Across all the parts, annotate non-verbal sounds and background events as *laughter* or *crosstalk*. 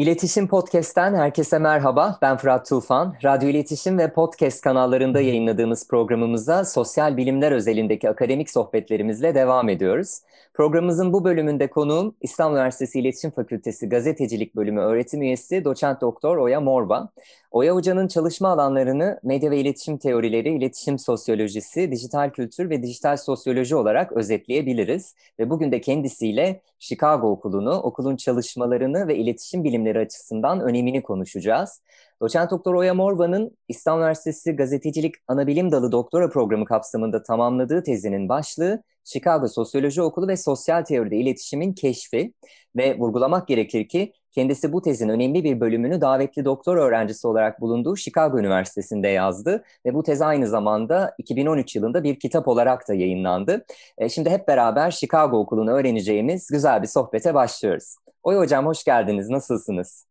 İletişim Podcast'ten herkese merhaba. Ben Fırat Tufan. Radyo İletişim ve Podcast kanallarında yayınladığımız programımıza sosyal bilimler özelindeki akademik sohbetlerimizle devam ediyoruz. Programımızın bu bölümünde konuğum İstanbul Üniversitesi İletişim Fakültesi Gazetecilik Bölümü öğretim üyesi Doçent Doktor Oya Morba. Oya Hoca'nın çalışma alanlarını medya ve iletişim teorileri, iletişim sosyolojisi, dijital kültür ve dijital sosyoloji olarak özetleyebiliriz. Ve bugün de kendisiyle Chicago Okulu'nu, okulun çalışmalarını ve iletişim bilimleri açısından önemini konuşacağız. Doçent Doktor Oya Morba'nın İstanbul Üniversitesi Gazetecilik Anabilim Dalı Doktora Programı kapsamında tamamladığı tezinin başlığı Chicago Sosyoloji Okulu ve Sosyal Teoride İletişimin Keşfi ve vurgulamak gerekir ki kendisi bu tezin önemli bir bölümünü davetli doktor öğrencisi olarak bulunduğu Chicago Üniversitesi'nde yazdı ve bu tez aynı zamanda 2013 yılında bir kitap olarak da yayınlandı. E, şimdi hep beraber Chicago Okulu'nu öğreneceğimiz güzel bir sohbete başlıyoruz. Oy hocam hoş geldiniz. Nasılsınız?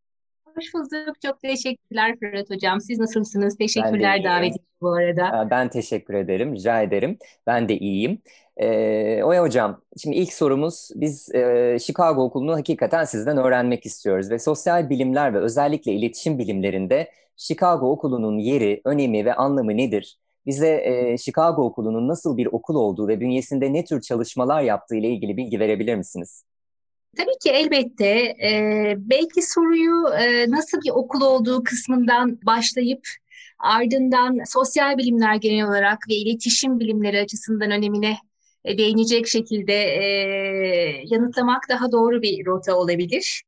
Hoş bulduk. Çok teşekkürler Fırat Hocam. Siz nasılsınız? Teşekkürler davet için bu arada. Ben teşekkür ederim. Rica ederim. Ben de iyiyim. Ee, Oya Hocam, şimdi ilk sorumuz biz e, Chicago Okulu'nu hakikaten sizden öğrenmek istiyoruz ve sosyal bilimler ve özellikle iletişim bilimlerinde Chicago Okulu'nun yeri, önemi ve anlamı nedir? Bize e, Chicago Okulu'nun nasıl bir okul olduğu ve bünyesinde ne tür çalışmalar yaptığı ile ilgili bilgi verebilir misiniz? Tabii ki elbette. E, belki soruyu e, nasıl bir okul olduğu kısmından başlayıp ardından sosyal bilimler genel olarak ve iletişim bilimleri açısından önemine e, değinecek şekilde e, yanıtlamak daha doğru bir rota olabilir.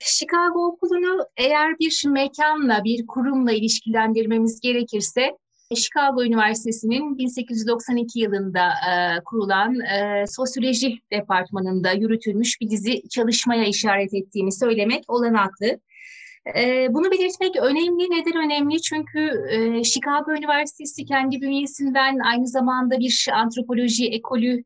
Chicago Okulu'nu eğer bir mekanla, bir kurumla ilişkilendirmemiz gerekirse Chicago Üniversitesi'nin 1892 yılında e, kurulan e, sosyoloji departmanında yürütülmüş bir dizi çalışmaya işaret ettiğini söylemek olanaklı. E, bunu belirtmek önemli. Neden önemli? Çünkü e, Chicago Üniversitesi kendi bünyesinden aynı zamanda bir antropoloji ekolü,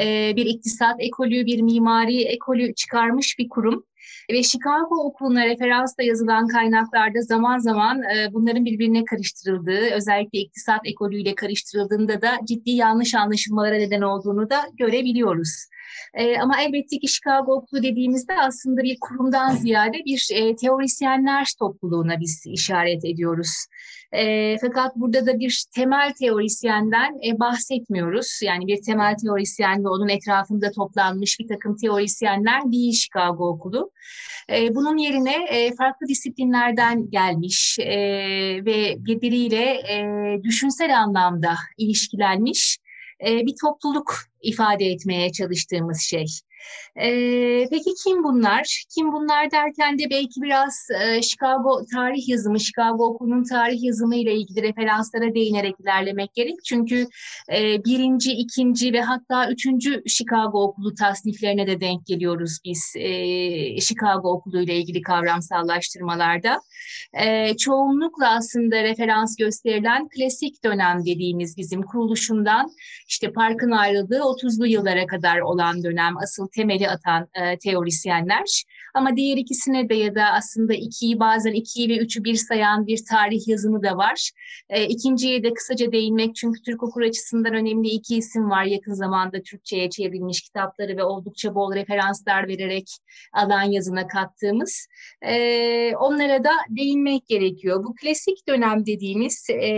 e, bir iktisat ekolü, bir mimari ekolü çıkarmış bir kurum. Ve Chicago Okulu'na referansla yazılan kaynaklarda zaman zaman e, bunların birbirine karıştırıldığı, özellikle iktisat ekolüyle karıştırıldığında da ciddi yanlış anlaşılmalara neden olduğunu da görebiliyoruz. E, ama elbette ki Chicago Okulu dediğimizde aslında bir kurumdan ziyade bir e, teorisyenler topluluğuna biz işaret ediyoruz. E, fakat burada da bir temel teorisyenden e, bahsetmiyoruz. Yani bir temel teorisyen ve onun etrafında toplanmış bir takım teorisyenler değil Chicago Okulu. E, bunun yerine e, farklı disiplinlerden gelmiş e, ve birbiriyle e, düşünsel anlamda ilişkilenmiş e, bir topluluk ifade etmeye çalıştığımız şey. Ee, peki kim bunlar? Kim bunlar derken de belki biraz e, Chicago tarih yazımı, Chicago okulunun tarih yazımı ile ilgili referanslara değinerek ilerlemek gerek. Çünkü e, birinci, ikinci ve hatta üçüncü Chicago okulu tasniflerine de denk geliyoruz biz e, Chicago okulu ile ilgili kavramsallaştırmalarda. E, çoğunlukla aslında referans gösterilen klasik dönem dediğimiz bizim kuruluşundan işte parkın ayrıldığı 30'lu yıllara kadar olan dönem asıl temeli atan e, teorisyenler. Ama diğer ikisine de ya da aslında ikiyi bazen ikiyi ve üçü bir sayan bir tarih yazımı da var. E, ikinciye de kısaca değinmek çünkü Türk okur açısından önemli iki isim var yakın zamanda Türkçe'ye çevrilmiş kitapları ve oldukça bol referanslar vererek alan yazına kattığımız. E, onlara da değinmek gerekiyor. Bu klasik dönem dediğimiz e,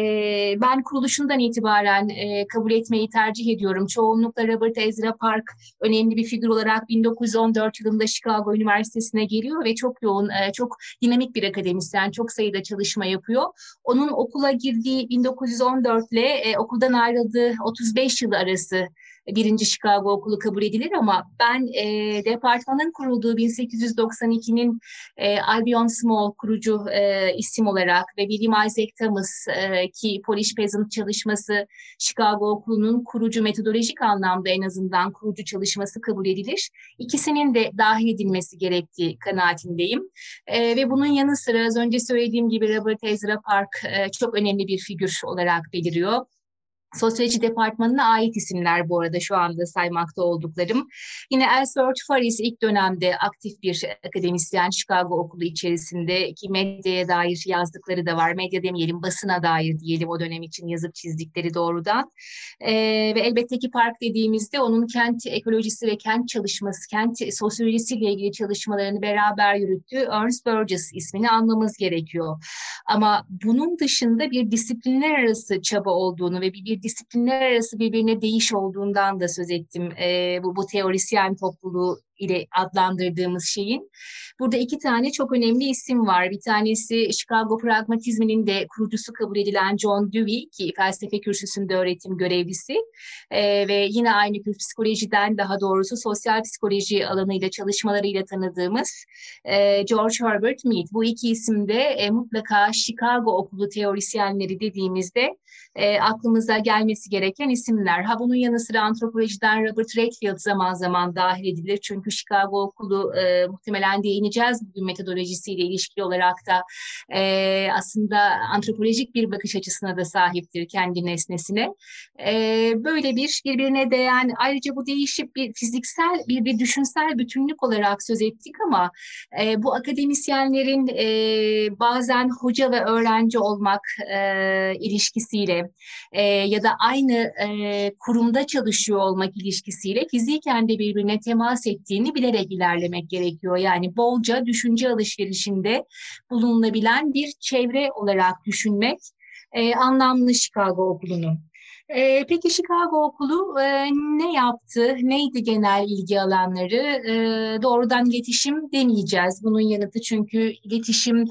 ben kuruluşundan itibaren e, kabul etmeyi tercih ediyorum. Çoğunlukla Robert Ezra Park önemli bir figür olarak 1914 yılında Chicago Üniversitesi'ne geliyor ve çok yoğun, e, çok dinamik bir akademisyen, çok sayıda çalışma yapıyor. Onun okula girdiği 1914 ile e, okuldan ayrıldığı 35 yıl arası birinci Chicago okulu kabul edilir ama ben e, departmanın kurulduğu 1892'nin e, Albion Small kurucu e, isim olarak ve William Isaac Thomas e, ki Polish Peasant çalışması Chicago okulunun kurucu metodolojik anlamda en azından kurucu çalışması kabul edilir. İkisinin de dahil edilmesi gerektiği kanaatindeyim. E, ve bunun yanı sıra az önce söylediğim gibi Robert Ezra Park e, çok önemli bir figür olarak beliriyor. Sosyoloji departmanına ait isimler bu arada şu anda saymakta olduklarım. Yine Ellsworth Faris ilk dönemde aktif bir akademisyen Chicago Okulu içerisinde ki medyaya dair yazdıkları da var. Medya demeyelim basına dair diyelim o dönem için yazıp çizdikleri doğrudan. Ee, ve elbette ki park dediğimizde onun kent ekolojisi ve kent çalışması, kent sosyolojisiyle ilgili çalışmalarını beraber yürüttüğü Ernst Burgess ismini anlamamız gerekiyor. Ama bunun dışında bir disiplinler arası çaba olduğunu ve bir, bir disiplinler arası birbirine değiş olduğundan da söz ettim. E, bu, bu teorisyen topluluğu ile adlandırdığımız şeyin. Burada iki tane çok önemli isim var. Bir tanesi Chicago pragmatizminin de kurucusu kabul edilen John Dewey ki felsefe kürsüsünde öğretim görevlisi ee, ve yine aynı tür psikolojiden daha doğrusu sosyal psikoloji alanıyla çalışmalarıyla tanıdığımız e, George Herbert Mead. Bu iki isim de e, mutlaka Chicago okulu teorisyenleri dediğimizde e, aklımıza gelmesi gereken isimler. Ha bunun yanı sıra antropolojiden Robert Redfield zaman zaman dahil edilir. Çünkü Chicago Okulu e, muhtemelen değineceğiz bugün metodolojisiyle ilişkili olarak da e, aslında antropolojik bir bakış açısına da sahiptir kendi nesnesine. E, böyle bir birbirine değen ayrıca bu değişip bir fiziksel bir, bir düşünsel bütünlük olarak söz ettik ama e, bu akademisyenlerin e, bazen hoca ve öğrenci olmak e, ilişkisiyle e, ya da aynı e, kurumda çalışıyor olmak ilişkisiyle fiziken de birbirine temas ettiğini bilerek ilerlemek gerekiyor. Yani bolca düşünce alışverişinde bulunabilen bir çevre olarak düşünmek e, anlamlı Chicago Okulu'nu. E, peki Chicago Okulu e, ne yaptı? Neydi genel ilgi alanları? E, doğrudan iletişim demeyeceğiz. Bunun yanıtı çünkü iletişim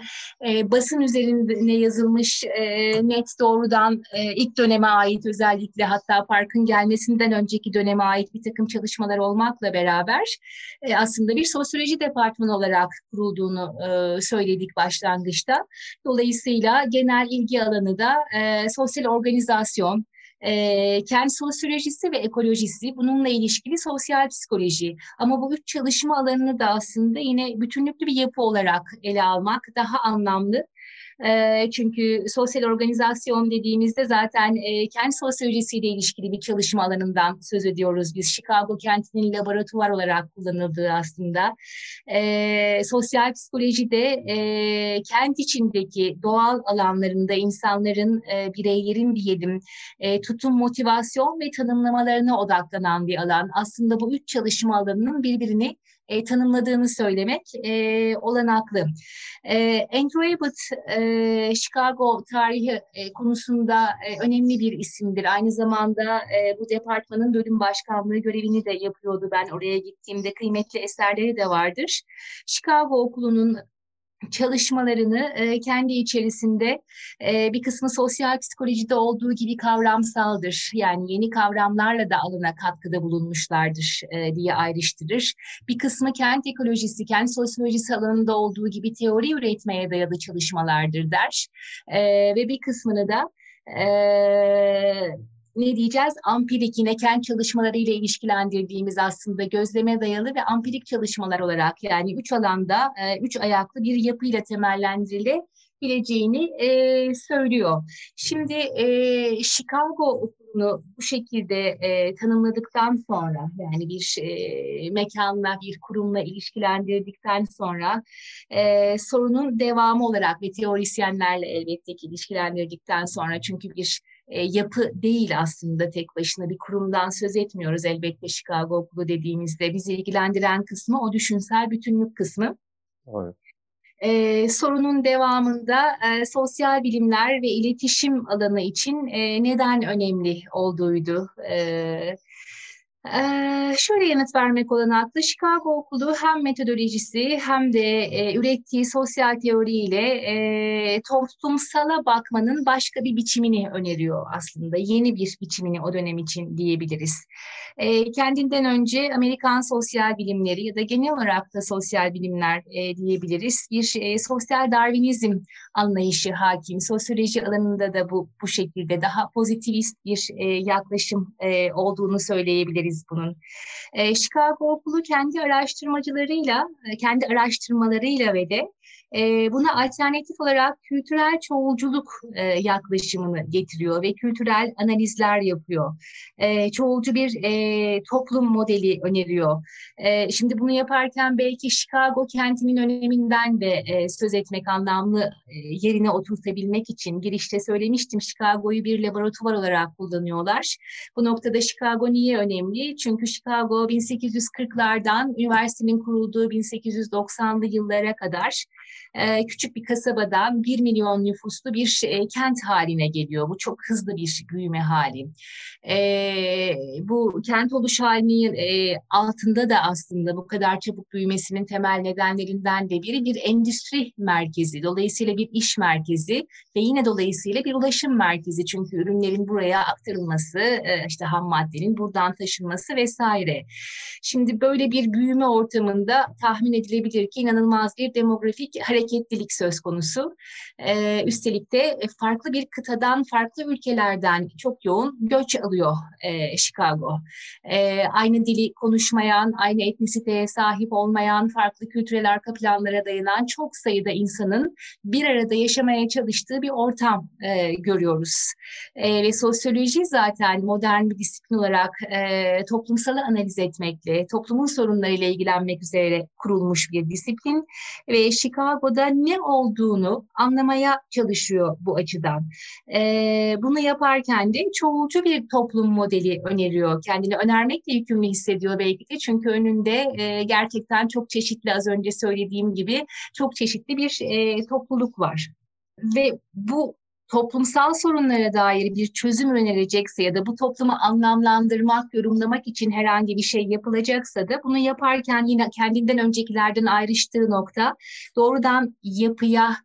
e, basın üzerinde yazılmış e, net doğrudan e, ilk döneme ait özellikle hatta parkın gelmesinden önceki döneme ait bir takım çalışmalar olmakla beraber e, aslında bir sosyoloji departmanı olarak kurulduğunu e, söyledik başlangıçta. Dolayısıyla genel ilgi alanı da e, sosyal organizasyon, e, kent sosyolojisi ve ekolojisi, bununla ilişkili sosyal psikoloji. Ama bu üç çalışma alanını da aslında yine bütünlüklü bir yapı olarak ele almak daha anlamlı e, çünkü sosyal organizasyon dediğimizde zaten e, kent sosyolojisiyle ilişkili bir çalışma alanından söz ediyoruz. Biz Chicago kentinin laboratuvar olarak kullanıldığı aslında. E, sosyal psikolojide e, kent içindeki doğal alanlarında insanların, e, bireylerin diyelim e, tutum, motivasyon ve tanımlamalarına odaklanan bir alan. Aslında bu üç çalışma alanının birbirini e, tanımladığını söylemek e, olanaklı. E, Andrew Abbott, e, Chicago tarihi e, konusunda e, önemli bir isimdir. Aynı zamanda e, bu departmanın bölüm başkanlığı görevini de yapıyordu. Ben oraya gittiğimde kıymetli eserleri de vardır. Chicago Okulu'nun çalışmalarını e, kendi içerisinde e, bir kısmı sosyal psikolojide olduğu gibi kavramsaldır. Yani yeni kavramlarla da alana katkıda bulunmuşlardır e, diye ayrıştırır. Bir kısmı kent ekolojisi, kent sosyolojisi alanında olduğu gibi teori üretmeye dayalı çalışmalardır der. E, ve bir kısmını da e, ne diyeceğiz? Ampirik yine kent çalışmaları ile ilişkilendirdiğimiz aslında gözleme dayalı ve ampirik çalışmalar olarak yani üç alanda e, üç ayaklı bir yapıyla temellendirilebileceğini e, söylüyor. Şimdi e, Chicago okulunu bu şekilde e, tanımladıktan sonra yani bir e, mekanla bir kurumla ilişkilendirdikten sonra e, sorunun devamı olarak ve teorisyenlerle elbette ki ilişkilendirdikten sonra çünkü bir e, yapı değil aslında tek başına bir kurumdan söz etmiyoruz elbette Chicago Okulu dediğimizde. Bizi ilgilendiren kısmı o düşünsel bütünlük kısmı. Evet. Ee, sorunun devamında e, sosyal bilimler ve iletişim alanı için e, neden önemli olduğuydu. E, ee, şöyle yanıt vermek olanaklı, Chicago Okulu hem metodolojisi hem de e, ürettiği sosyal teoriyle e, toplumsala bakmanın başka bir biçimini öneriyor aslında. Yeni bir biçimini o dönem için diyebiliriz. E, kendinden önce Amerikan sosyal bilimleri ya da genel olarak da sosyal bilimler e, diyebiliriz. Bir e, sosyal Darwinizm anlayışı hakim. Sosyoloji alanında da bu bu şekilde daha pozitivist bir e, yaklaşım e, olduğunu söyleyebiliriz bunun. E, Chicago Okulu kendi araştırmacılarıyla, kendi araştırmalarıyla ve de e, buna alternatif olarak kültürel çoğulculuk e, yaklaşımını getiriyor ve kültürel analizler yapıyor. E, çoğulcu bir e, toplum modeli öneriyor. E, şimdi bunu yaparken belki Chicago kentinin öneminden de e, söz etmek anlamlı e, yerine oturtabilmek için girişte söylemiştim Chicago'yu bir laboratuvar olarak kullanıyorlar. Bu noktada Chicago niye önemli? Çünkü Chicago 1840'lardan üniversitenin kurulduğu 1890'lı yıllara kadar e, küçük bir kasabadan 1 milyon nüfuslu bir e, kent haline geliyor. Bu çok hızlı bir büyüme hali. E, bu kent oluş halinin e, altında da aslında bu kadar çabuk büyümesinin temel nedenlerinden de biri bir endüstri merkezi. Dolayısıyla bir iş merkezi ve yine dolayısıyla bir ulaşım merkezi. Çünkü ürünlerin buraya aktarılması, e, işte ham maddenin buradan taşınması vesaire. Şimdi böyle bir büyüme ortamında tahmin edilebilir ki inanılmaz bir demografik hareketlilik söz konusu. Ee, üstelik de farklı bir kıtadan, farklı ülkelerden çok yoğun göç alıyor e, Chicago. E, aynı dili konuşmayan, aynı etnisiteye sahip olmayan, farklı kültürel arka planlara dayanan çok sayıda insanın bir arada yaşamaya çalıştığı bir ortam e, görüyoruz. E, ve sosyoloji zaten modern bir disiplin olarak e, toplumsalı analiz etmekle, toplumun sorunlarıyla ilgilenmek üzere kurulmuş bir disiplin ve Chicago'da ne olduğunu anlamaya çalışıyor bu açıdan. E, bunu yaparken de çoğulcu bir toplum modeli öneriyor. Kendini önermekle yükümlü hissediyor belki de çünkü önünde e, gerçekten çok çeşitli az önce söylediğim gibi çok çeşitli bir e, topluluk var. Ve bu toplumsal sorunlara dair bir çözüm önerecekse ya da bu toplumu anlamlandırmak, yorumlamak için herhangi bir şey yapılacaksa da bunu yaparken yine kendinden öncekilerden ayrıştığı nokta doğrudan yapıya,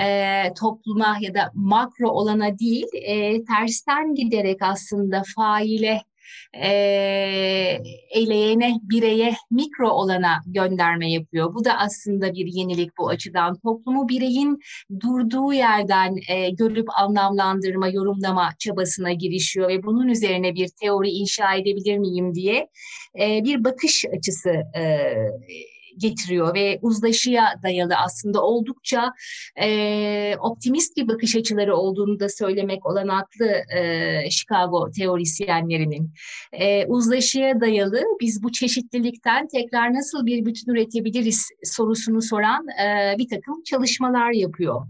e, topluma ya da makro olana değil, e, tersten giderek aslında faile e, eleyene, bireye, mikro olana gönderme yapıyor. Bu da aslında bir yenilik bu açıdan. Toplumu bireyin durduğu yerden e, görüp anlamlandırma, yorumlama çabasına girişiyor ve bunun üzerine bir teori inşa edebilir miyim diye e, bir bakış açısı e, getiriyor ve uzlaşıya dayalı aslında oldukça e, optimist bir bakış açıları olduğunu da söylemek olanaklı e, Chicago teorisyenlerinin. E, uzlaşıya dayalı biz bu çeşitlilikten tekrar nasıl bir bütün üretebiliriz sorusunu soran e, bir takım çalışmalar yapıyor.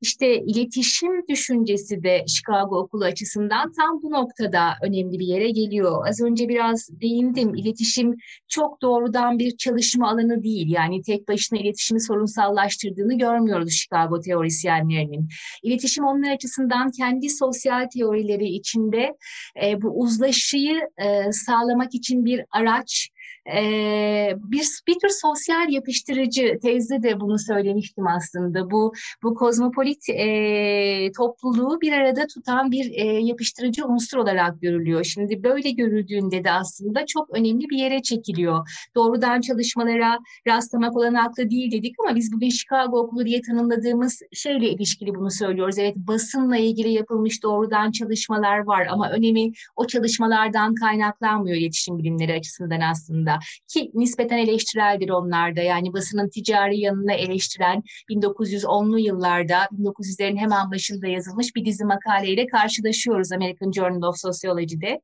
İşte iletişim düşüncesi de Chicago Okulu açısından tam bu noktada önemli bir yere geliyor. Az önce biraz değindim. İletişim çok doğrudan bir çalışma alanı değil. Yani tek başına iletişimi sorunsallaştırdığını görmüyoruz Chicago teorisyenlerinin. İletişim onlar açısından kendi sosyal teorileri içinde e, bu uzlaşıyı e, sağlamak için bir araç, e, bir, bir tür sosyal yapıştırıcı tezde de bunu söylemiştim aslında. Bu bu kozmopolit e, topluluğu bir arada tutan bir e, yapıştırıcı unsur olarak görülüyor. Şimdi böyle görüldüğünde de aslında çok önemli bir yere çekiliyor. Doğrudan çalışmalara rastlamak olanaklı değil dedik ama biz bugün Chicago Okulu diye tanımladığımız şeyle ilişkili bunu söylüyoruz. Evet basınla ilgili yapılmış doğrudan çalışmalar var ama önemi o çalışmalardan kaynaklanmıyor iletişim bilimleri açısından aslında ki nispeten eleştireldir onlarda yani basının ticari yanını eleştiren 1910'lu yıllarda 1900'lerin hemen başında yazılmış bir dizi makaleyle karşılaşıyoruz American Journal of Sociology'de.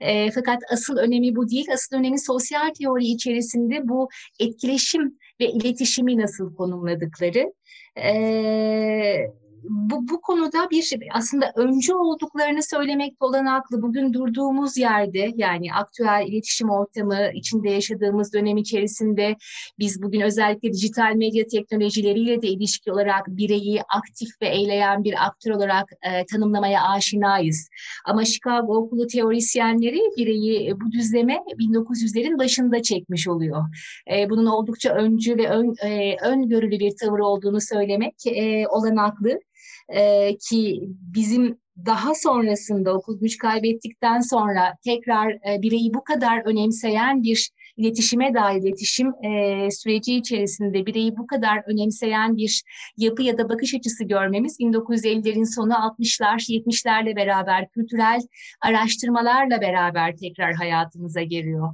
E, fakat asıl önemi bu değil. Asıl önemi sosyal teori içerisinde bu etkileşim ve iletişimi nasıl konumladıkları. Eee bu, bu konuda bir şey, aslında öncü olduklarını söylemek olanaklı. Bugün durduğumuz yerde yani aktüel iletişim ortamı içinde yaşadığımız dönem içerisinde biz bugün özellikle dijital medya teknolojileriyle de ilişki olarak bireyi aktif ve eyleyen bir aktör olarak e, tanımlamaya aşinayız. Ama Chicago Okulu teorisyenleri bireyi bu düzleme 1900'lerin başında çekmiş oluyor. E, bunun oldukça öncü ve ön, e, öngörülü bir tavır olduğunu söylemek e, olanaklı e, ki bizim daha sonrasında okul güç kaybettikten sonra tekrar e, bireyi bu kadar önemseyen bir iletişime dair iletişim e, süreci içerisinde bireyi bu kadar önemseyen bir yapı ya da bakış açısı görmemiz 1950'lerin sonu 60'lar 70'lerle beraber kültürel araştırmalarla beraber tekrar hayatımıza geliyor.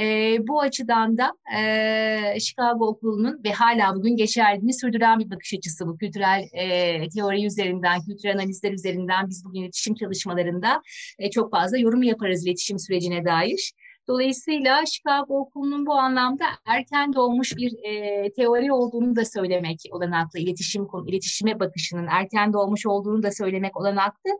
E, bu açıdan da e, Chicago Okulu'nun ve hala bugün geçerliliğini sürdüren bir bakış açısı bu kültürel e, teori üzerinden, kültürel analizler üzerinden biz bugün iletişim çalışmalarında e, çok fazla yorum yaparız iletişim sürecine dair. Dolayısıyla Chicago Okulu'nun bu anlamda erken doğmuş bir e, teori olduğunu da söylemek olanaklı, iletişim konu, iletişime bakışının erken doğmuş olduğunu da söylemek olanaklı.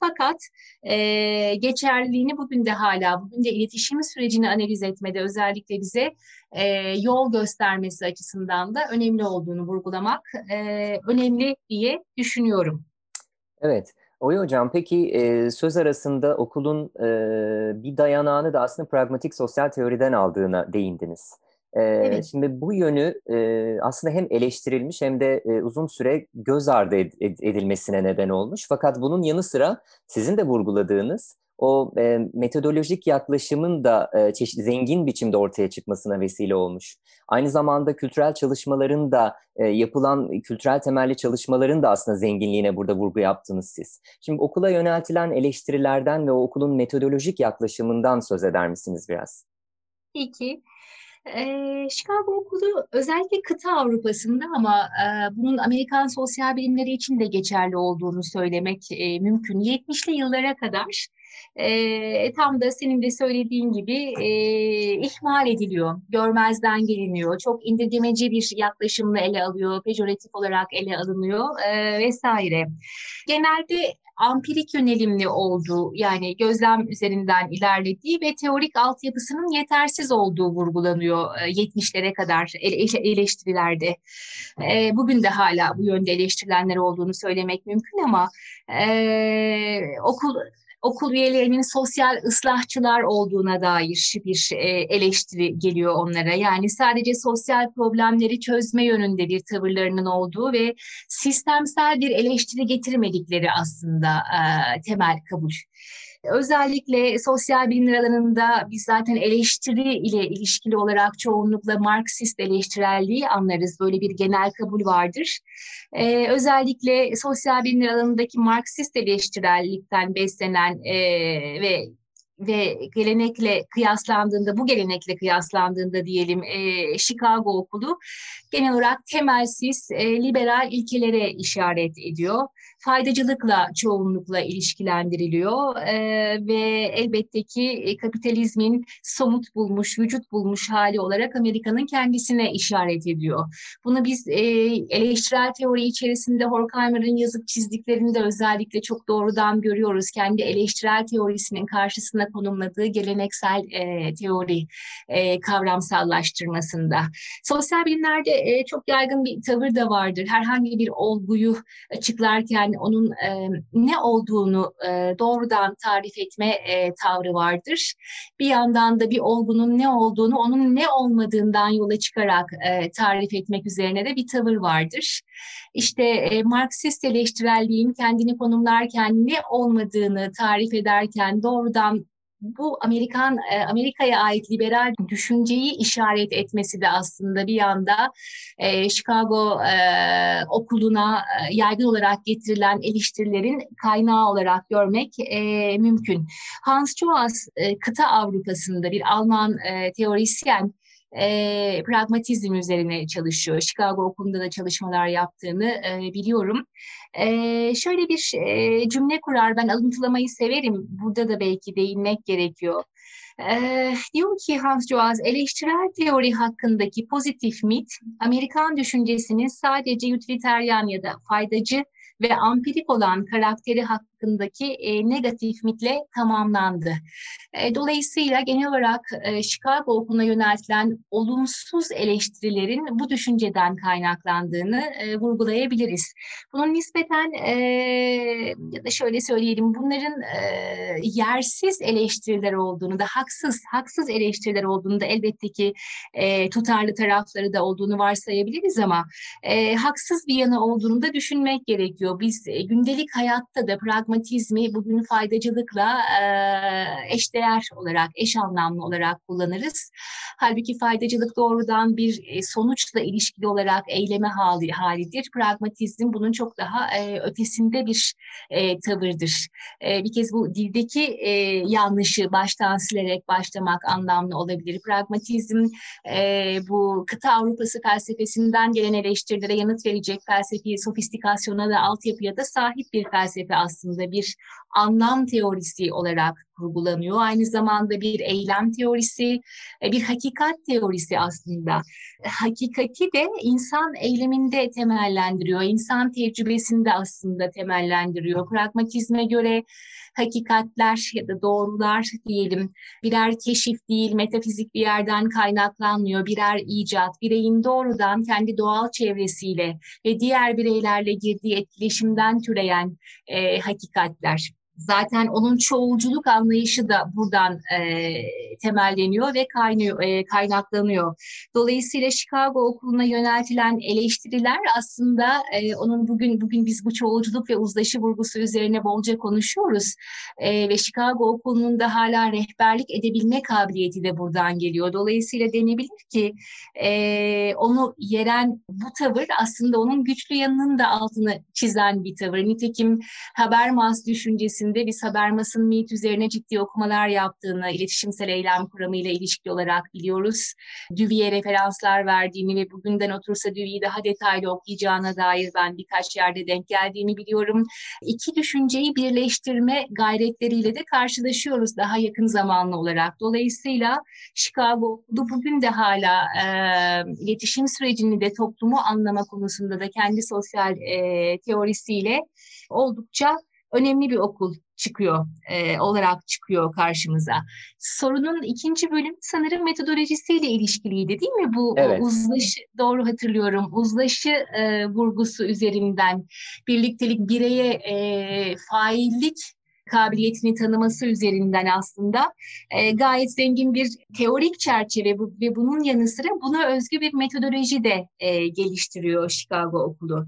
Fakat e, geçerliliğini bugün de hala, bugün de iletişim sürecini analiz etmede özellikle bize e, yol göstermesi açısından da önemli olduğunu vurgulamak e, önemli diye düşünüyorum. Evet. Oy hocam peki e, söz arasında okulun e, bir dayanağını da aslında pragmatik sosyal teoriden aldığına değindiniz. E, evet. Şimdi bu yönü e, aslında hem eleştirilmiş hem de e, uzun süre göz ardı ed- edilmesine neden olmuş. Fakat bunun yanı sıra sizin de vurguladığınız o e, metodolojik yaklaşımın da e, çeşitli zengin biçimde ortaya çıkmasına vesile olmuş. Aynı zamanda kültürel çalışmaların da e, yapılan kültürel temelli çalışmaların da aslında zenginliğine burada vurgu yaptınız siz. Şimdi okula yöneltilen eleştirilerden ve o okulun metodolojik yaklaşımından söz eder misiniz biraz? Peki. E, Chicago Okulu özellikle kıta Avrupa'sında ama e, bunun Amerikan sosyal bilimleri için de geçerli olduğunu söylemek e, mümkün. 70'li yıllara kadar e, tam da senin de söylediğin gibi e, ihmal ediliyor, görmezden geliniyor, çok indirgemeci bir yaklaşımla ele alıyor, pejoratif olarak ele alınıyor e, vesaire. Genelde ampirik yönelimli olduğu yani gözlem üzerinden ilerlediği ve teorik altyapısının yetersiz olduğu vurgulanıyor 70'lere kadar eleştirilerde. Bugün de hala bu yönde eleştirilenler olduğunu söylemek mümkün ama okul okul üyelerinin sosyal ıslahçılar olduğuna dair bir e, eleştiri geliyor onlara. Yani sadece sosyal problemleri çözme yönünde bir tavırlarının olduğu ve sistemsel bir eleştiri getirmedikleri aslında temel kabul. Özellikle sosyal bilimler alanında biz zaten eleştiri ile ilişkili olarak çoğunlukla Marksist eleştirelliği anlarız. Böyle bir genel kabul vardır. Ee, özellikle sosyal bilimler alanındaki Marksist eleştirellikten beslenen e, ve ve gelenekle kıyaslandığında, bu gelenekle kıyaslandığında diyelim e, Chicago okulu genel olarak temelsiz e, liberal ilkelere işaret ediyor faydacılıkla çoğunlukla ilişkilendiriliyor e, ve elbette ki e, kapitalizmin somut bulmuş, vücut bulmuş hali olarak Amerika'nın kendisine işaret ediyor. Bunu biz e, eleştirel teori içerisinde Horkheimer'ın yazıp çizdiklerini de özellikle çok doğrudan görüyoruz. Kendi eleştirel teorisinin karşısına konumladığı geleneksel e, teori e, kavramsallaştırmasında. Sosyal bilimlerde e, çok yaygın bir tavır da vardır. Herhangi bir olguyu açıklarken yani onun e, ne olduğunu e, doğrudan tarif etme e, tavrı vardır. Bir yandan da bir olgunun ne olduğunu onun ne olmadığından yola çıkarak e, tarif etmek üzerine de bir tavır vardır. İşte e, Marksist eleştirelliğin kendini konumlarken ne olmadığını tarif ederken doğrudan bu Amerikan e, Amerika'ya ait liberal düşünceyi işaret etmesi de aslında bir yanda e, Chicago e, okuluna e, yaygın olarak getirilen eleştirilerin kaynağı olarak görmek e, mümkün. Hans Joas e, kıta Avrupa'sında bir Alman e, teorisyen e, pragmatizm üzerine çalışıyor. Chicago Okulu'nda da çalışmalar yaptığını e, biliyorum. E, şöyle bir e, cümle kurar, ben alıntılamayı severim. Burada da belki değinmek gerekiyor. Ee, diyor ki Hans Joas, eleştirel teori hakkındaki pozitif mit, Amerikan düşüncesinin sadece utilitarian ya da faydacı ve ampirik olan karakteri hakkındaki e, negatif mitle tamamlandı. E, dolayısıyla genel olarak e, Chicago okuluna yöneltilen olumsuz eleştirilerin bu düşünceden kaynaklandığını e, vurgulayabiliriz. Bunun nispeten e, ya da şöyle söyleyelim bunların e, yersiz eleştiriler olduğunu da haksız haksız eleştiriler olduğunu da elbette ki e, tutarlı tarafları da olduğunu varsayabiliriz ama e, haksız bir yanı olduğunu da düşünmek gerekiyor. Biz e, gündelik hayatta da pragmatik pragmatizmi bugün faydacılıkla eşdeğer olarak, eş anlamlı olarak kullanırız. Halbuki faydacılık doğrudan bir e, sonuçla ilişkili olarak eyleme hali, halidir. Pragmatizm bunun çok daha e, ötesinde bir e, tavırdır. Bir kez bu dildeki yanlışı baştan silerek başlamak anlamlı olabilir. Pragmatizm bu kıta Avrupası felsefesinden gelen eleştirilere yanıt verecek felsefi sofistikasyona ve altyapıya da sahip bir felsefe aslında bir anlam teorisi olarak kurgulanıyor. Aynı zamanda bir eylem teorisi, e, bir hakikat teorisi aslında. Hakikati de insan eyleminde temellendiriyor, insan tecrübesinde aslında temellendiriyor. Pragmatizme göre hakikatler ya da doğrular diyelim birer keşif değil, metafizik bir yerden kaynaklanmıyor, birer icat, bireyin doğrudan kendi doğal çevresiyle ve diğer bireylerle girdiği etkileşimden türeyen e, hakikatler. Zaten onun çoğulculuk anlayışı da buradan e, temelleniyor ve kaynıyor, e, kaynaklanıyor. Dolayısıyla Chicago Okulu'na yöneltilen eleştiriler aslında e, onun bugün bugün biz bu çoğulculuk ve uzlaşı vurgusu üzerine bolca konuşuyoruz. E, ve Chicago Okulu'nun da hala rehberlik edebilme kabiliyeti de buradan geliyor. Dolayısıyla denebilir ki e, onu yeren bu tavır aslında onun güçlü yanının da altını çizen bir tavır. Nitekim Habermas düşüncesi öncesinde biz Habermas'ın MIT üzerine ciddi okumalar yaptığını, iletişimsel eylem kuramıyla ilişkili olarak biliyoruz. Dewey'e referanslar verdiğini ve bugünden otursa Dewey'i daha detaylı okuyacağına dair ben birkaç yerde denk geldiğini biliyorum. İki düşünceyi birleştirme gayretleriyle de karşılaşıyoruz daha yakın zamanlı olarak. Dolayısıyla Chicago Okulu bugün de hala e, iletişim sürecini de toplumu anlama konusunda da kendi sosyal e, teorisiyle oldukça önemli bir okul çıkıyor e, olarak çıkıyor karşımıza. Sorunun ikinci bölüm sanırım metodolojisiyle ilişkiliydi değil mi? Bu evet. uzlaşı doğru hatırlıyorum. Uzlaşı e, vurgusu üzerinden birliktelik bireye e, faillik kabiliyetini tanıması üzerinden aslında e, gayet zengin bir teorik çerçeve bu, ve bunun yanı sıra buna özgü bir metodoloji de e, geliştiriyor Chicago Okulu.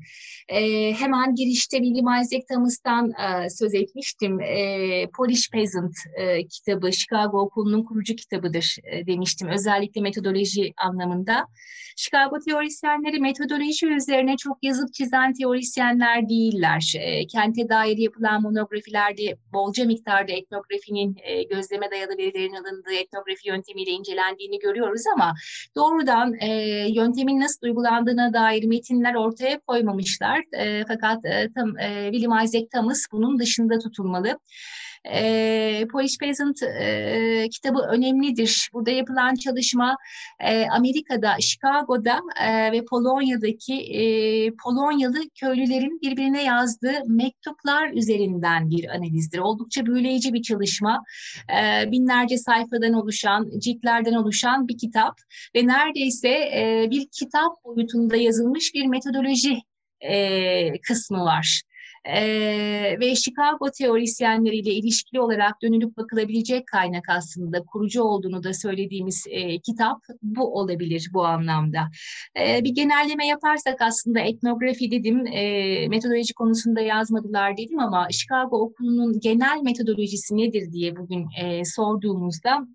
E, hemen girişte William Isaac Thomas'tan e, söz etmiştim. E, Polish Peasant e, kitabı Chicago Okulu'nun kurucu kitabıdır e, demiştim. Özellikle metodoloji anlamında. Chicago teorisyenleri metodoloji üzerine çok yazıp çizen teorisyenler değiller. E, kente dair yapılan monografilerde bolca miktarda etnografinin e, gözleme dayalı verilerin alındığı etnografi yöntemiyle incelendiğini görüyoruz ama doğrudan e, yöntemin nasıl uygulandığına dair metinler ortaya koymamışlar. E, fakat e, tam, e, William Isaac Thomas bunun dışında tutulmalı. E, Polish Peasant e, kitabı önemlidir. Burada yapılan çalışma e, Amerika'da, Chicago'da e, ve Polonya'daki e, Polonyalı köylülerin birbirine yazdığı mektuplar üzerinden bir analizdir. Oldukça büyüleyici bir çalışma. E, binlerce sayfadan oluşan, ciltlerden oluşan bir kitap ve neredeyse e, bir kitap boyutunda yazılmış bir metodoloji e, kısmı var e, ve Chicago teorisyenleriyle ilişkili olarak dönülüp bakılabilecek kaynak aslında kurucu olduğunu da söylediğimiz e, kitap bu olabilir bu anlamda. E, bir genelleme yaparsak aslında etnografi dedim, e, metodoloji konusunda yazmadılar dedim ama Chicago Okulu'nun genel metodolojisi nedir diye bugün e, sorduğumuzda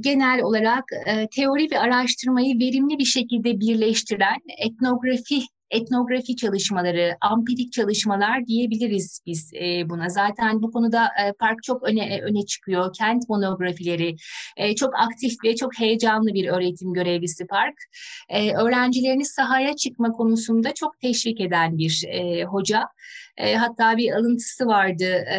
genel olarak e, teori ve araştırmayı verimli bir şekilde birleştiren etnografi etnografi çalışmaları, ampirik çalışmalar diyebiliriz biz e, buna. Zaten bu konuda e, park çok öne e, öne çıkıyor. Kent monografileri e, çok aktif ve çok heyecanlı bir öğretim görevlisi park. E, öğrencilerini sahaya çıkma konusunda çok teşvik eden bir e, hoca. E, hatta bir alıntısı vardı. E,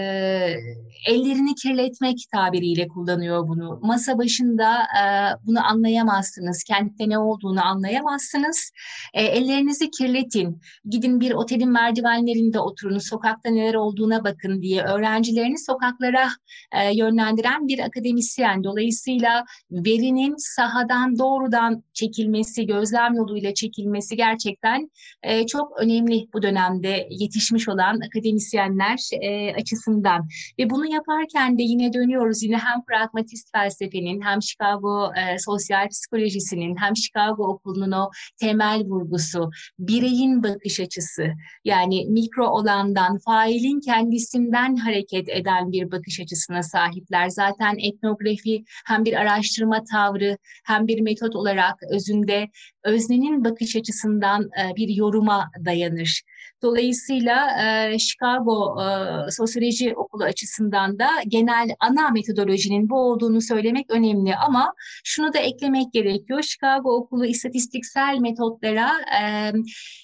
ellerini kirletmek tabiriyle kullanıyor bunu. Masa başında e, bunu anlayamazsınız. Kentte ne olduğunu anlayamazsınız. E, ellerinizi kirletin. Gidin bir otelin merdivenlerinde oturun. Sokakta neler olduğuna bakın diye öğrencilerini sokaklara e, yönlendiren bir akademisyen. Dolayısıyla verinin sahadan doğrudan çekilmesi, gözlem yoluyla çekilmesi gerçekten e, çok önemli bu dönemde yetişmiş olan olan akademisyenler e, açısından ve bunu yaparken de yine dönüyoruz yine hem pragmatist felsefenin hem Chicago e, sosyal psikolojisinin hem Chicago okulunun o temel vurgusu bireyi bireyin bakış açısı yani mikro olandan, failin kendisinden hareket eden bir bakış açısına sahipler. Zaten etnografi hem bir araştırma tavrı hem bir metot olarak özünde öznenin bakış açısından e, bir yoruma dayanır. Dolayısıyla e, Chicago e, Sosyoloji Okulu açısından da genel ana metodolojinin bu olduğunu söylemek önemli ama şunu da eklemek gerekiyor. Chicago Okulu istatistiksel metotlara e,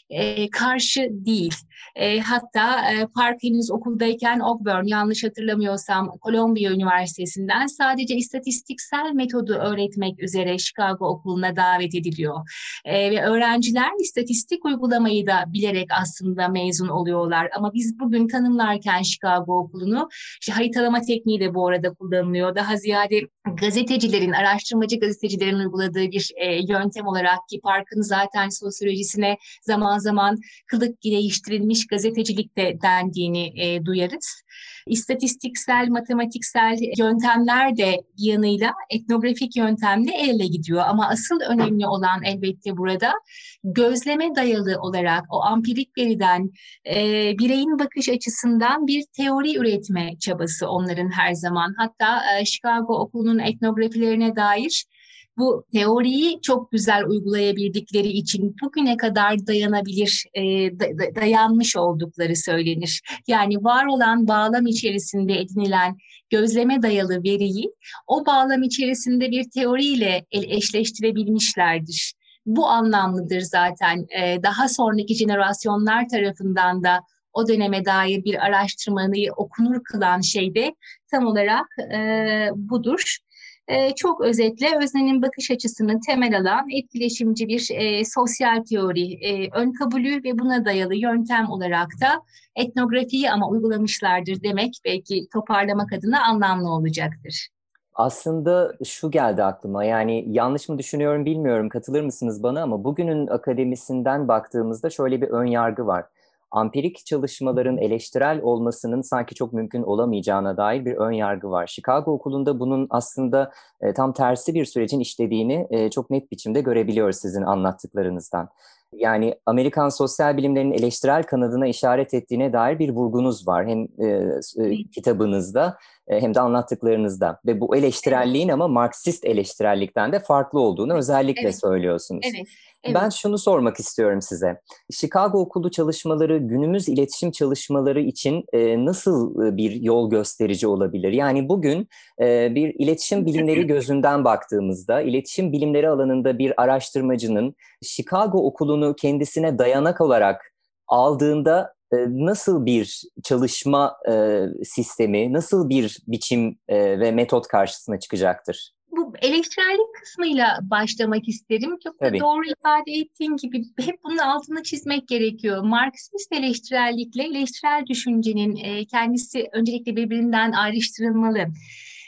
e, karşı değil. E, hatta e, Park henüz okuldayken Auburn yanlış hatırlamıyorsam Columbia Üniversitesi'nden sadece istatistiksel metodu öğretmek üzere Chicago Okulu'na davet ediliyor. E, ve öğrenciler istatistik uygulamayı da bilerek aslında mezun oluyorlar. Ama biz bugün tanımlarken Chicago Okulu'nu işte haritalama tekniği de bu arada kullanılıyor. Daha ziyade gazetecilerin, araştırmacı gazetecilerin uyguladığı bir e, yöntem olarak ki Park'ın zaten sosyolojisine zaman zaman kılık değiştirilmiş gazetecilik de dendiğini e, duyarız. İstatistiksel, matematiksel yöntemler de bir yanıyla etnografik yöntemle el ele gidiyor. Ama asıl önemli olan elbette burada gözleme dayalı olarak o ampirik veriden e, bireyin bakış açısından bir teori üretme çabası onların her zaman. Hatta e, Chicago Okulu'nun etnografilerine dair bu teoriyi çok güzel uygulayabildikleri için bugüne kadar dayanabilir, e, dayanmış oldukları söylenir. Yani var olan bağlam içerisinde edinilen gözleme dayalı veriyi o bağlam içerisinde bir teoriyle eşleştirebilmişlerdir. Bu anlamlıdır zaten. E, daha sonraki jenerasyonlar tarafından da o döneme dair bir araştırmayı okunur kılan şey de tam olarak e, budur. E, çok özetle öznenin bakış açısını temel alan etkileşimci bir e, sosyal teori, e, ön kabulü ve buna dayalı yöntem olarak da etnografiyi ama uygulamışlardır demek belki toparlamak adına anlamlı olacaktır. Aslında şu geldi aklıma yani yanlış mı düşünüyorum bilmiyorum katılır mısınız bana ama bugünün akademisinden baktığımızda şöyle bir ön yargı var ampirik çalışmaların eleştirel olmasının sanki çok mümkün olamayacağına dair bir ön yargı var. Chicago Okulu'nda bunun aslında e, tam tersi bir sürecin işlediğini e, çok net biçimde görebiliyoruz sizin anlattıklarınızdan. Yani Amerikan sosyal bilimlerinin eleştirel kanadına işaret ettiğine dair bir vurgunuz var. Hem e, e, kitabınızda e, hem de anlattıklarınızda. Ve bu eleştirelliğin ama Marksist eleştirellikten de farklı olduğunu özellikle evet. söylüyorsunuz. Evet. Evet. Ben şunu sormak istiyorum size. Chicago Okulu çalışmaları günümüz iletişim çalışmaları için e, nasıl e, bir yol gösterici olabilir? Yani bugün e, bir iletişim bilimleri gözünden baktığımızda, iletişim bilimleri alanında bir araştırmacının Chicago Okulu'nu kendisine dayanak olarak aldığında e, nasıl bir çalışma e, sistemi, nasıl bir biçim e, ve metot karşısına çıkacaktır? bu eleştirellik kısmıyla başlamak isterim. Çok da doğru ifade ettiğin gibi *laughs* hep bunun altını çizmek gerekiyor. Marksist eleştirellikle eleştirel düşüncenin e, kendisi öncelikle birbirinden ayrıştırılmalı.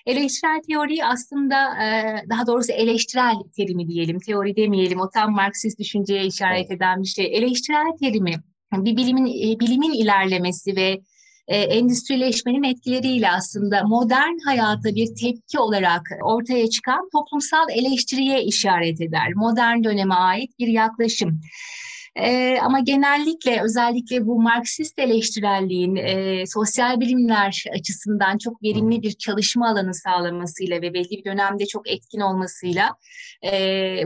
Eleştirel teori aslında e, daha doğrusu eleştirel terimi diyelim, teori demeyelim. O tam Marksist düşünceye işaret eden bir şey. Eleştirel terimi bir bilimin e, bilimin ilerlemesi ve e, endüstrileşmenin etkileriyle aslında modern hayata bir tepki olarak ortaya çıkan toplumsal eleştiriye işaret eder. Modern döneme ait bir yaklaşım. E, ama genellikle özellikle bu Marksist eleştirelliğin e, sosyal bilimler açısından çok verimli bir çalışma alanı sağlamasıyla ve belli bir dönemde çok etkin olmasıyla e,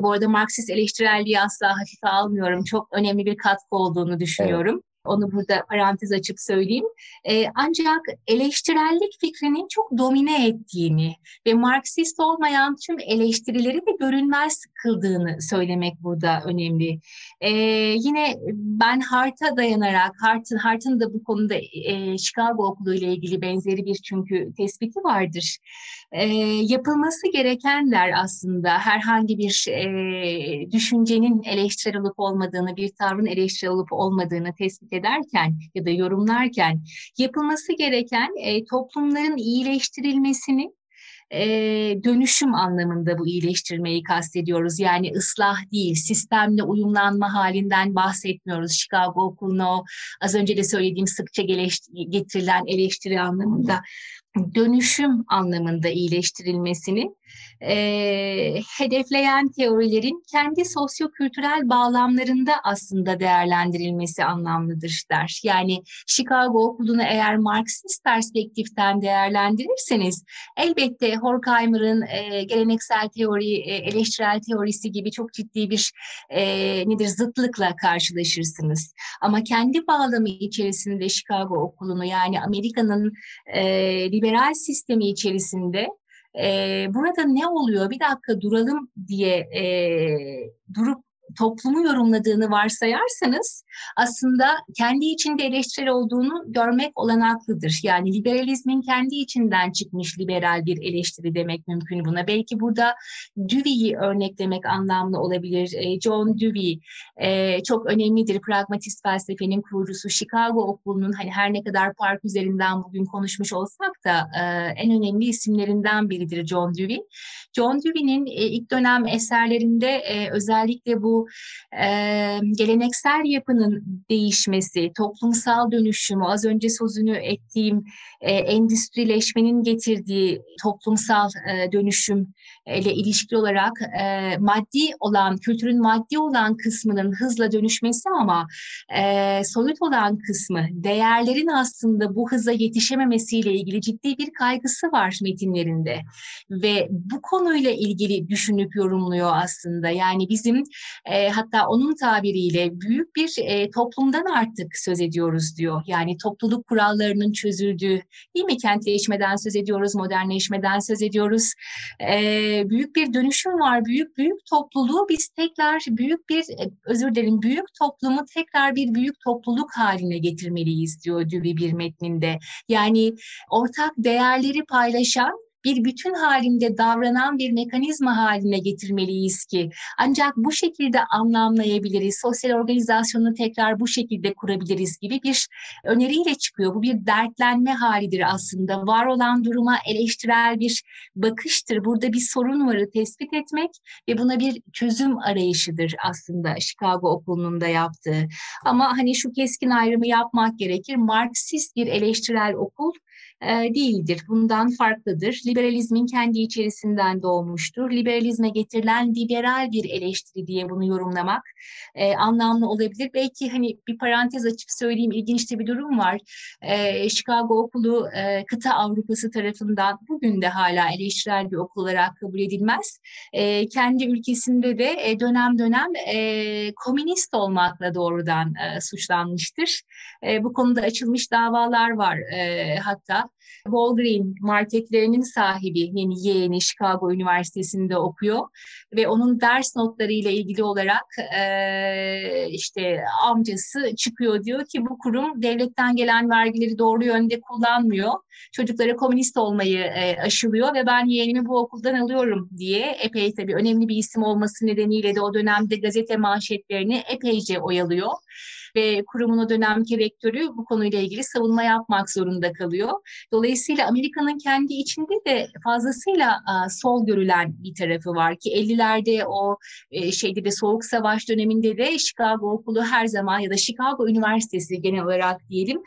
bu arada Marksist eleştirelliği asla hafife almıyorum. Çok önemli bir katkı olduğunu düşünüyorum. Onu burada parantez açıp söyleyeyim. E, ancak eleştirellik fikrinin çok domine ettiğini ve Marksist olmayan tüm eleştirileri de görünmez kıldığını söylemek burada önemli. E, yine ben Hart'a dayanarak, Hart'ın Hart'ın da bu konuda e, Chicago Okulu ile ilgili benzeri bir çünkü tespiti vardır. E, yapılması gerekenler aslında herhangi bir e, düşüncenin eleştirel olup olmadığını, bir tavrın eleştirel olup olmadığını tespit ederken ya da yorumlarken yapılması gereken e, toplumların iyileştirilmesini e, dönüşüm anlamında bu iyileştirmeyi kastediyoruz. Yani ıslah değil, sistemle uyumlanma halinden bahsetmiyoruz. Chicago okuluna az önce de söylediğim sıkça getirilen eleştiri anlamında dönüşüm anlamında iyileştirilmesini e, hedefleyen teorilerin kendi sosyokültürel bağlamlarında aslında değerlendirilmesi anlamlıdır der. Yani Chicago Okulu'nu eğer Marksist perspektiften değerlendirirseniz elbette Horkheimer'ın e, geleneksel teori, e, eleştirel teorisi gibi çok ciddi bir e, nedir zıtlıkla karşılaşırsınız. Ama kendi bağlamı içerisinde Chicago Okulu'nu yani Amerika'nın e, liberal sistemi içerisinde e, burada ne oluyor? Bir dakika duralım diye e, durup toplumu yorumladığını varsayarsanız aslında kendi içinde eleştirel olduğunu görmek olanaklıdır. Yani liberalizmin kendi içinden çıkmış liberal bir eleştiri demek mümkün buna. Belki burada Dewey'i örneklemek anlamlı olabilir. E, John Dewey e, çok önemlidir. Pragmatist felsefenin kurucusu Chicago Okulu'nun hani her ne kadar park üzerinden bugün konuşmuş olsak da e, en önemli isimlerinden biridir John Dewey. John Dewey'nin ilk dönem eserlerinde özellikle bu e, geleneksel yapının değişmesi, toplumsal dönüşümü, az önce sözünü ettiğim e, endüstrileşmenin getirdiği toplumsal e, dönüşüm ile ilişkili olarak e, maddi olan, kültürün maddi olan kısmının hızla dönüşmesi ama e, soyut olan kısmı, değerlerin aslında bu hıza yetişememesiyle ilgili ciddi bir kaygısı var metinlerinde. Ve bu konuyla ilgili düşünüp yorumluyor aslında. Yani bizim e, hatta onun tabiriyle büyük bir e, toplumdan artık söz ediyoruz diyor. Yani topluluk kurallarının çözüldüğü, değil mi? Kentleşmeden söz ediyoruz, modernleşmeden söz ediyoruz. E, büyük bir dönüşüm var. Büyük büyük topluluğu biz tekrar büyük bir e, özür dilerim büyük toplumu tekrar bir büyük topluluk haline getirmeliyiz diyor Dewey bir metninde. Yani ortak değerleri paylaşan bir bütün halinde davranan bir mekanizma haline getirmeliyiz ki ancak bu şekilde anlamlayabiliriz, sosyal organizasyonu tekrar bu şekilde kurabiliriz gibi bir öneriyle çıkıyor. Bu bir dertlenme halidir aslında. Var olan duruma eleştirel bir bakıştır. Burada bir sorun varı tespit etmek ve buna bir çözüm arayışıdır aslında Chicago Okulu'nun da yaptığı. Ama hani şu keskin ayrımı yapmak gerekir. Marksist bir eleştirel okul e, değildir. Bundan farklıdır. Liberalizmin kendi içerisinden doğmuştur. Liberalizme getirilen liberal bir eleştiri diye bunu yorumlamak e, anlamlı olabilir. Belki hani bir parantez açıp söyleyeyim ilginç bir durum var. E, Chicago Okulu e, kıta Avrupası tarafından bugün de hala eleştirel bir okul olarak kabul edilmez. E, kendi ülkesinde de e, dönem dönem e, komünist olmakla doğrudan e, suçlanmıştır. E, bu konuda açılmış davalar var e, hatta. Walgreen marketlerinin sahibi yeni yeğeni Chicago Üniversitesi'nde okuyor. Ve onun ders notlarıyla ilgili olarak e, işte amcası çıkıyor diyor ki bu kurum devletten gelen vergileri doğru yönde kullanmıyor. Çocuklara komünist olmayı e, aşılıyor ve ben yeğenimi bu okuldan alıyorum. diye epey tabii önemli bir isim olması nedeniyle de o dönemde gazete manşetlerini epeyce oyalıyor ve kurumun o dönemki rektörü bu konuyla ilgili savunma yapmak zorunda kalıyor. Dolayısıyla Amerika'nın kendi içinde de fazlasıyla sol görülen bir tarafı var ki 50'lerde o e, şeyde de Soğuk Savaş döneminde de Chicago Okulu her zaman ya da Chicago Üniversitesi genel olarak diyelim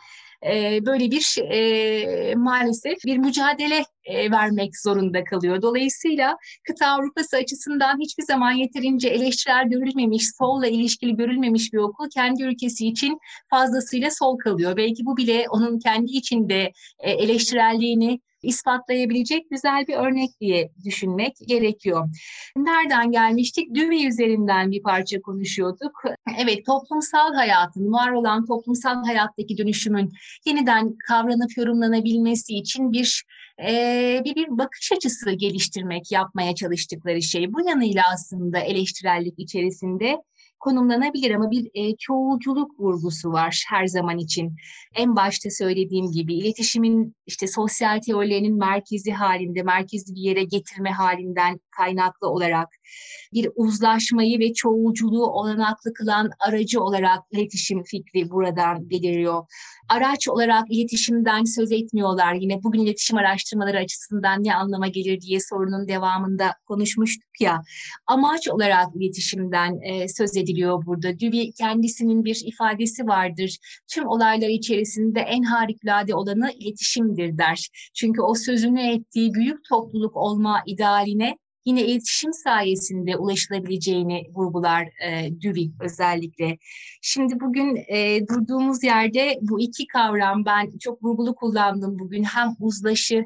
e, böyle bir e, maalesef bir mücadele e, vermek zorunda kalıyor. Dolayısıyla kıta Avrupası açısından hiçbir zaman yeterince eleştirel görülmemiş, solla ilişkili görülmemiş bir okul kendi ülkesi için fazlasıyla sol kalıyor. Belki bu bile onun kendi içinde e, eleştirelliğini ispatlayabilecek güzel bir örnek diye düşünmek gerekiyor. Nereden gelmiştik? Dewey üzerinden bir parça konuşuyorduk. Evet, toplumsal hayatın, var olan toplumsal hayattaki dönüşümün yeniden kavranıp yorumlanabilmesi için bir e, bir, bir bakış açısı geliştirmek, yapmaya çalıştıkları şey. Bu yanıyla aslında eleştirellik içerisinde konumlanabilir ama bir e, çoğulculuk vurgusu var her zaman için. En başta söylediğim gibi iletişimin işte sosyal teorilerinin merkezi halinde, merkezli bir yere getirme halinden kaynaklı olarak bir uzlaşmayı ve çoğulculuğu olanaklı kılan aracı olarak iletişim fikri buradan beliriyor. Araç olarak iletişimden söz etmiyorlar. Yine bugün iletişim araştırmaları açısından ne anlama gelir diye sorunun devamında konuşmuştuk ya. Amaç olarak iletişimden e, söz ediliyor ediliyor burada. Dewey kendisinin bir ifadesi vardır. Tüm olaylar içerisinde en harikulade olanı iletişimdir der. Çünkü o sözünü ettiği büyük topluluk olma idealine yine iletişim sayesinde ulaşılabileceğini vurgular e, Dewey özellikle. Şimdi bugün e, durduğumuz yerde bu iki kavram ben çok vurgulu kullandım bugün hem uzlaşı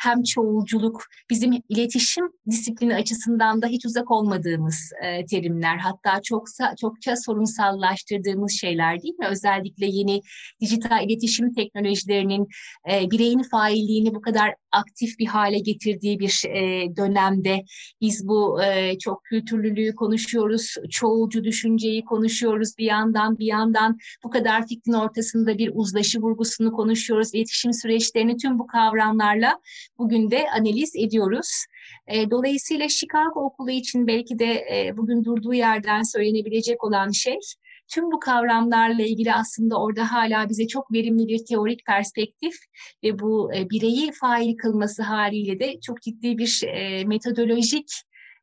hem çoğulculuk bizim iletişim disiplini açısından da hiç uzak olmadığımız e, terimler. Hatta çoksa çokça sorunsallaştırdığımız şeyler değil mi? Özellikle yeni dijital iletişim teknolojilerinin e, bireyin failliğini bu kadar aktif bir hale getirdiği bir e, dönemde biz bu e, çok kültürlülüğü konuşuyoruz, çoğulcu düşünceyi konuşuyoruz bir yandan bir yandan bu kadar fikrin ortasında bir uzlaşı vurgusunu konuşuyoruz, iletişim süreçlerini tüm bu kavramlarla bugün de analiz ediyoruz. E, dolayısıyla Chicago Okulu için belki de e, bugün durduğu yerden söylenebilecek olan şey tüm bu kavramlarla ilgili aslında orada hala bize çok verimli bir teorik perspektif ve bu e, bireyi fail kılması haliyle de çok ciddi bir e, metodolojik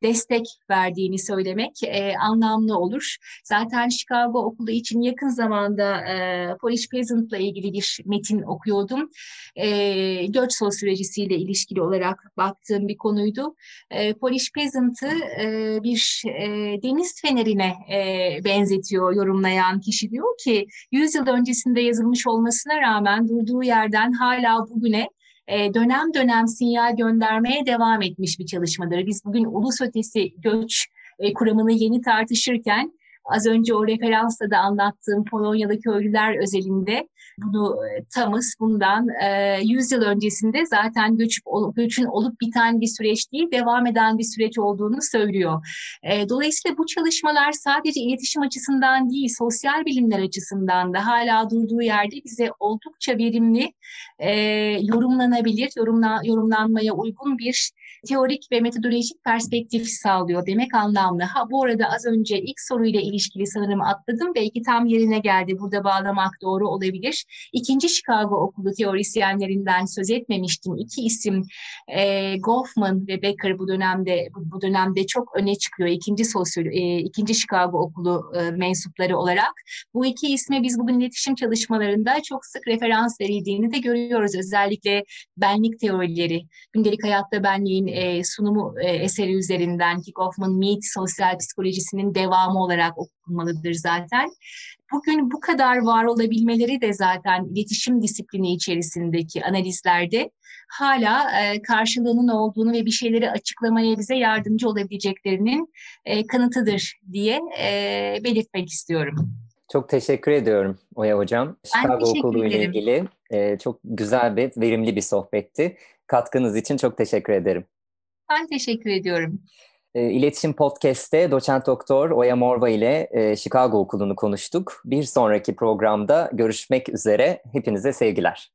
destek verdiğini söylemek e, anlamlı olur. Zaten Chicago Okulu için yakın zamanda e, Polish Peasant'la ilgili bir metin okuyordum. E, göç sosyolojisiyle ilişkili olarak baktığım bir konuydu. E, Polish Peasant'ı e, bir e, deniz fenerine e, benzetiyor yorumlayan kişi diyor ki 100 yıl öncesinde yazılmış olmasına rağmen durduğu yerden hala bugüne e, dönem dönem sinyal göndermeye devam etmiş bir çalışmadır. Biz bugün ulus ötesi göç e, kuramını yeni tartışırken az önce o referansla da anlattığım Polonyalı köylüler özelinde bunu e, tamız bundan e, 100 yıl öncesinde zaten göç, göçün olup biten bir süreç değil, devam eden bir süreç olduğunu söylüyor. E, dolayısıyla bu çalışmalar sadece iletişim açısından değil, sosyal bilimler açısından da hala durduğu yerde bize oldukça verimli, e, yorumlanabilir, yorumla, yorumlanmaya uygun bir teorik ve metodolojik perspektif sağlıyor demek anlamlı. Ha bu arada az önce ilk soruyla ilişkili sanırım atladım. Belki tam yerine geldi. Burada bağlamak doğru olabilir. İkinci Chicago Okulu teorisyenlerinden söz etmemiştim. İki isim e, Goffman ve Becker bu dönemde bu, dönemde çok öne çıkıyor. İkinci sosyal e, ikinci Chicago Okulu e, mensupları olarak. Bu iki isme biz bugün iletişim çalışmalarında çok sık referans verildiğini de görüyoruz. Özellikle benlik teorileri, gündelik hayatta benliğin e, sunumu e, eseri üzerinden ki Goffman Mead sosyal psikolojisinin devamı olarak okunmalıdır zaten. Bugün bu kadar var olabilmeleri de zaten iletişim disiplini içerisindeki analizlerde hala e, karşılığının olduğunu ve bir şeyleri açıklamaya bize yardımcı olabileceklerinin e, kanıtıdır diye e, belirtmek istiyorum. Çok teşekkür ediyorum Oya Hocam. Chicago Okulu ile ilgili e, çok güzel ve verimli bir sohbetti. Katkınız için çok teşekkür ederim. Ben teşekkür ediyorum. E, İletişim Podcast'te doçent doktor Oya Morva ile e, Chicago Okulu'nu konuştuk. Bir sonraki programda görüşmek üzere. Hepinize sevgiler.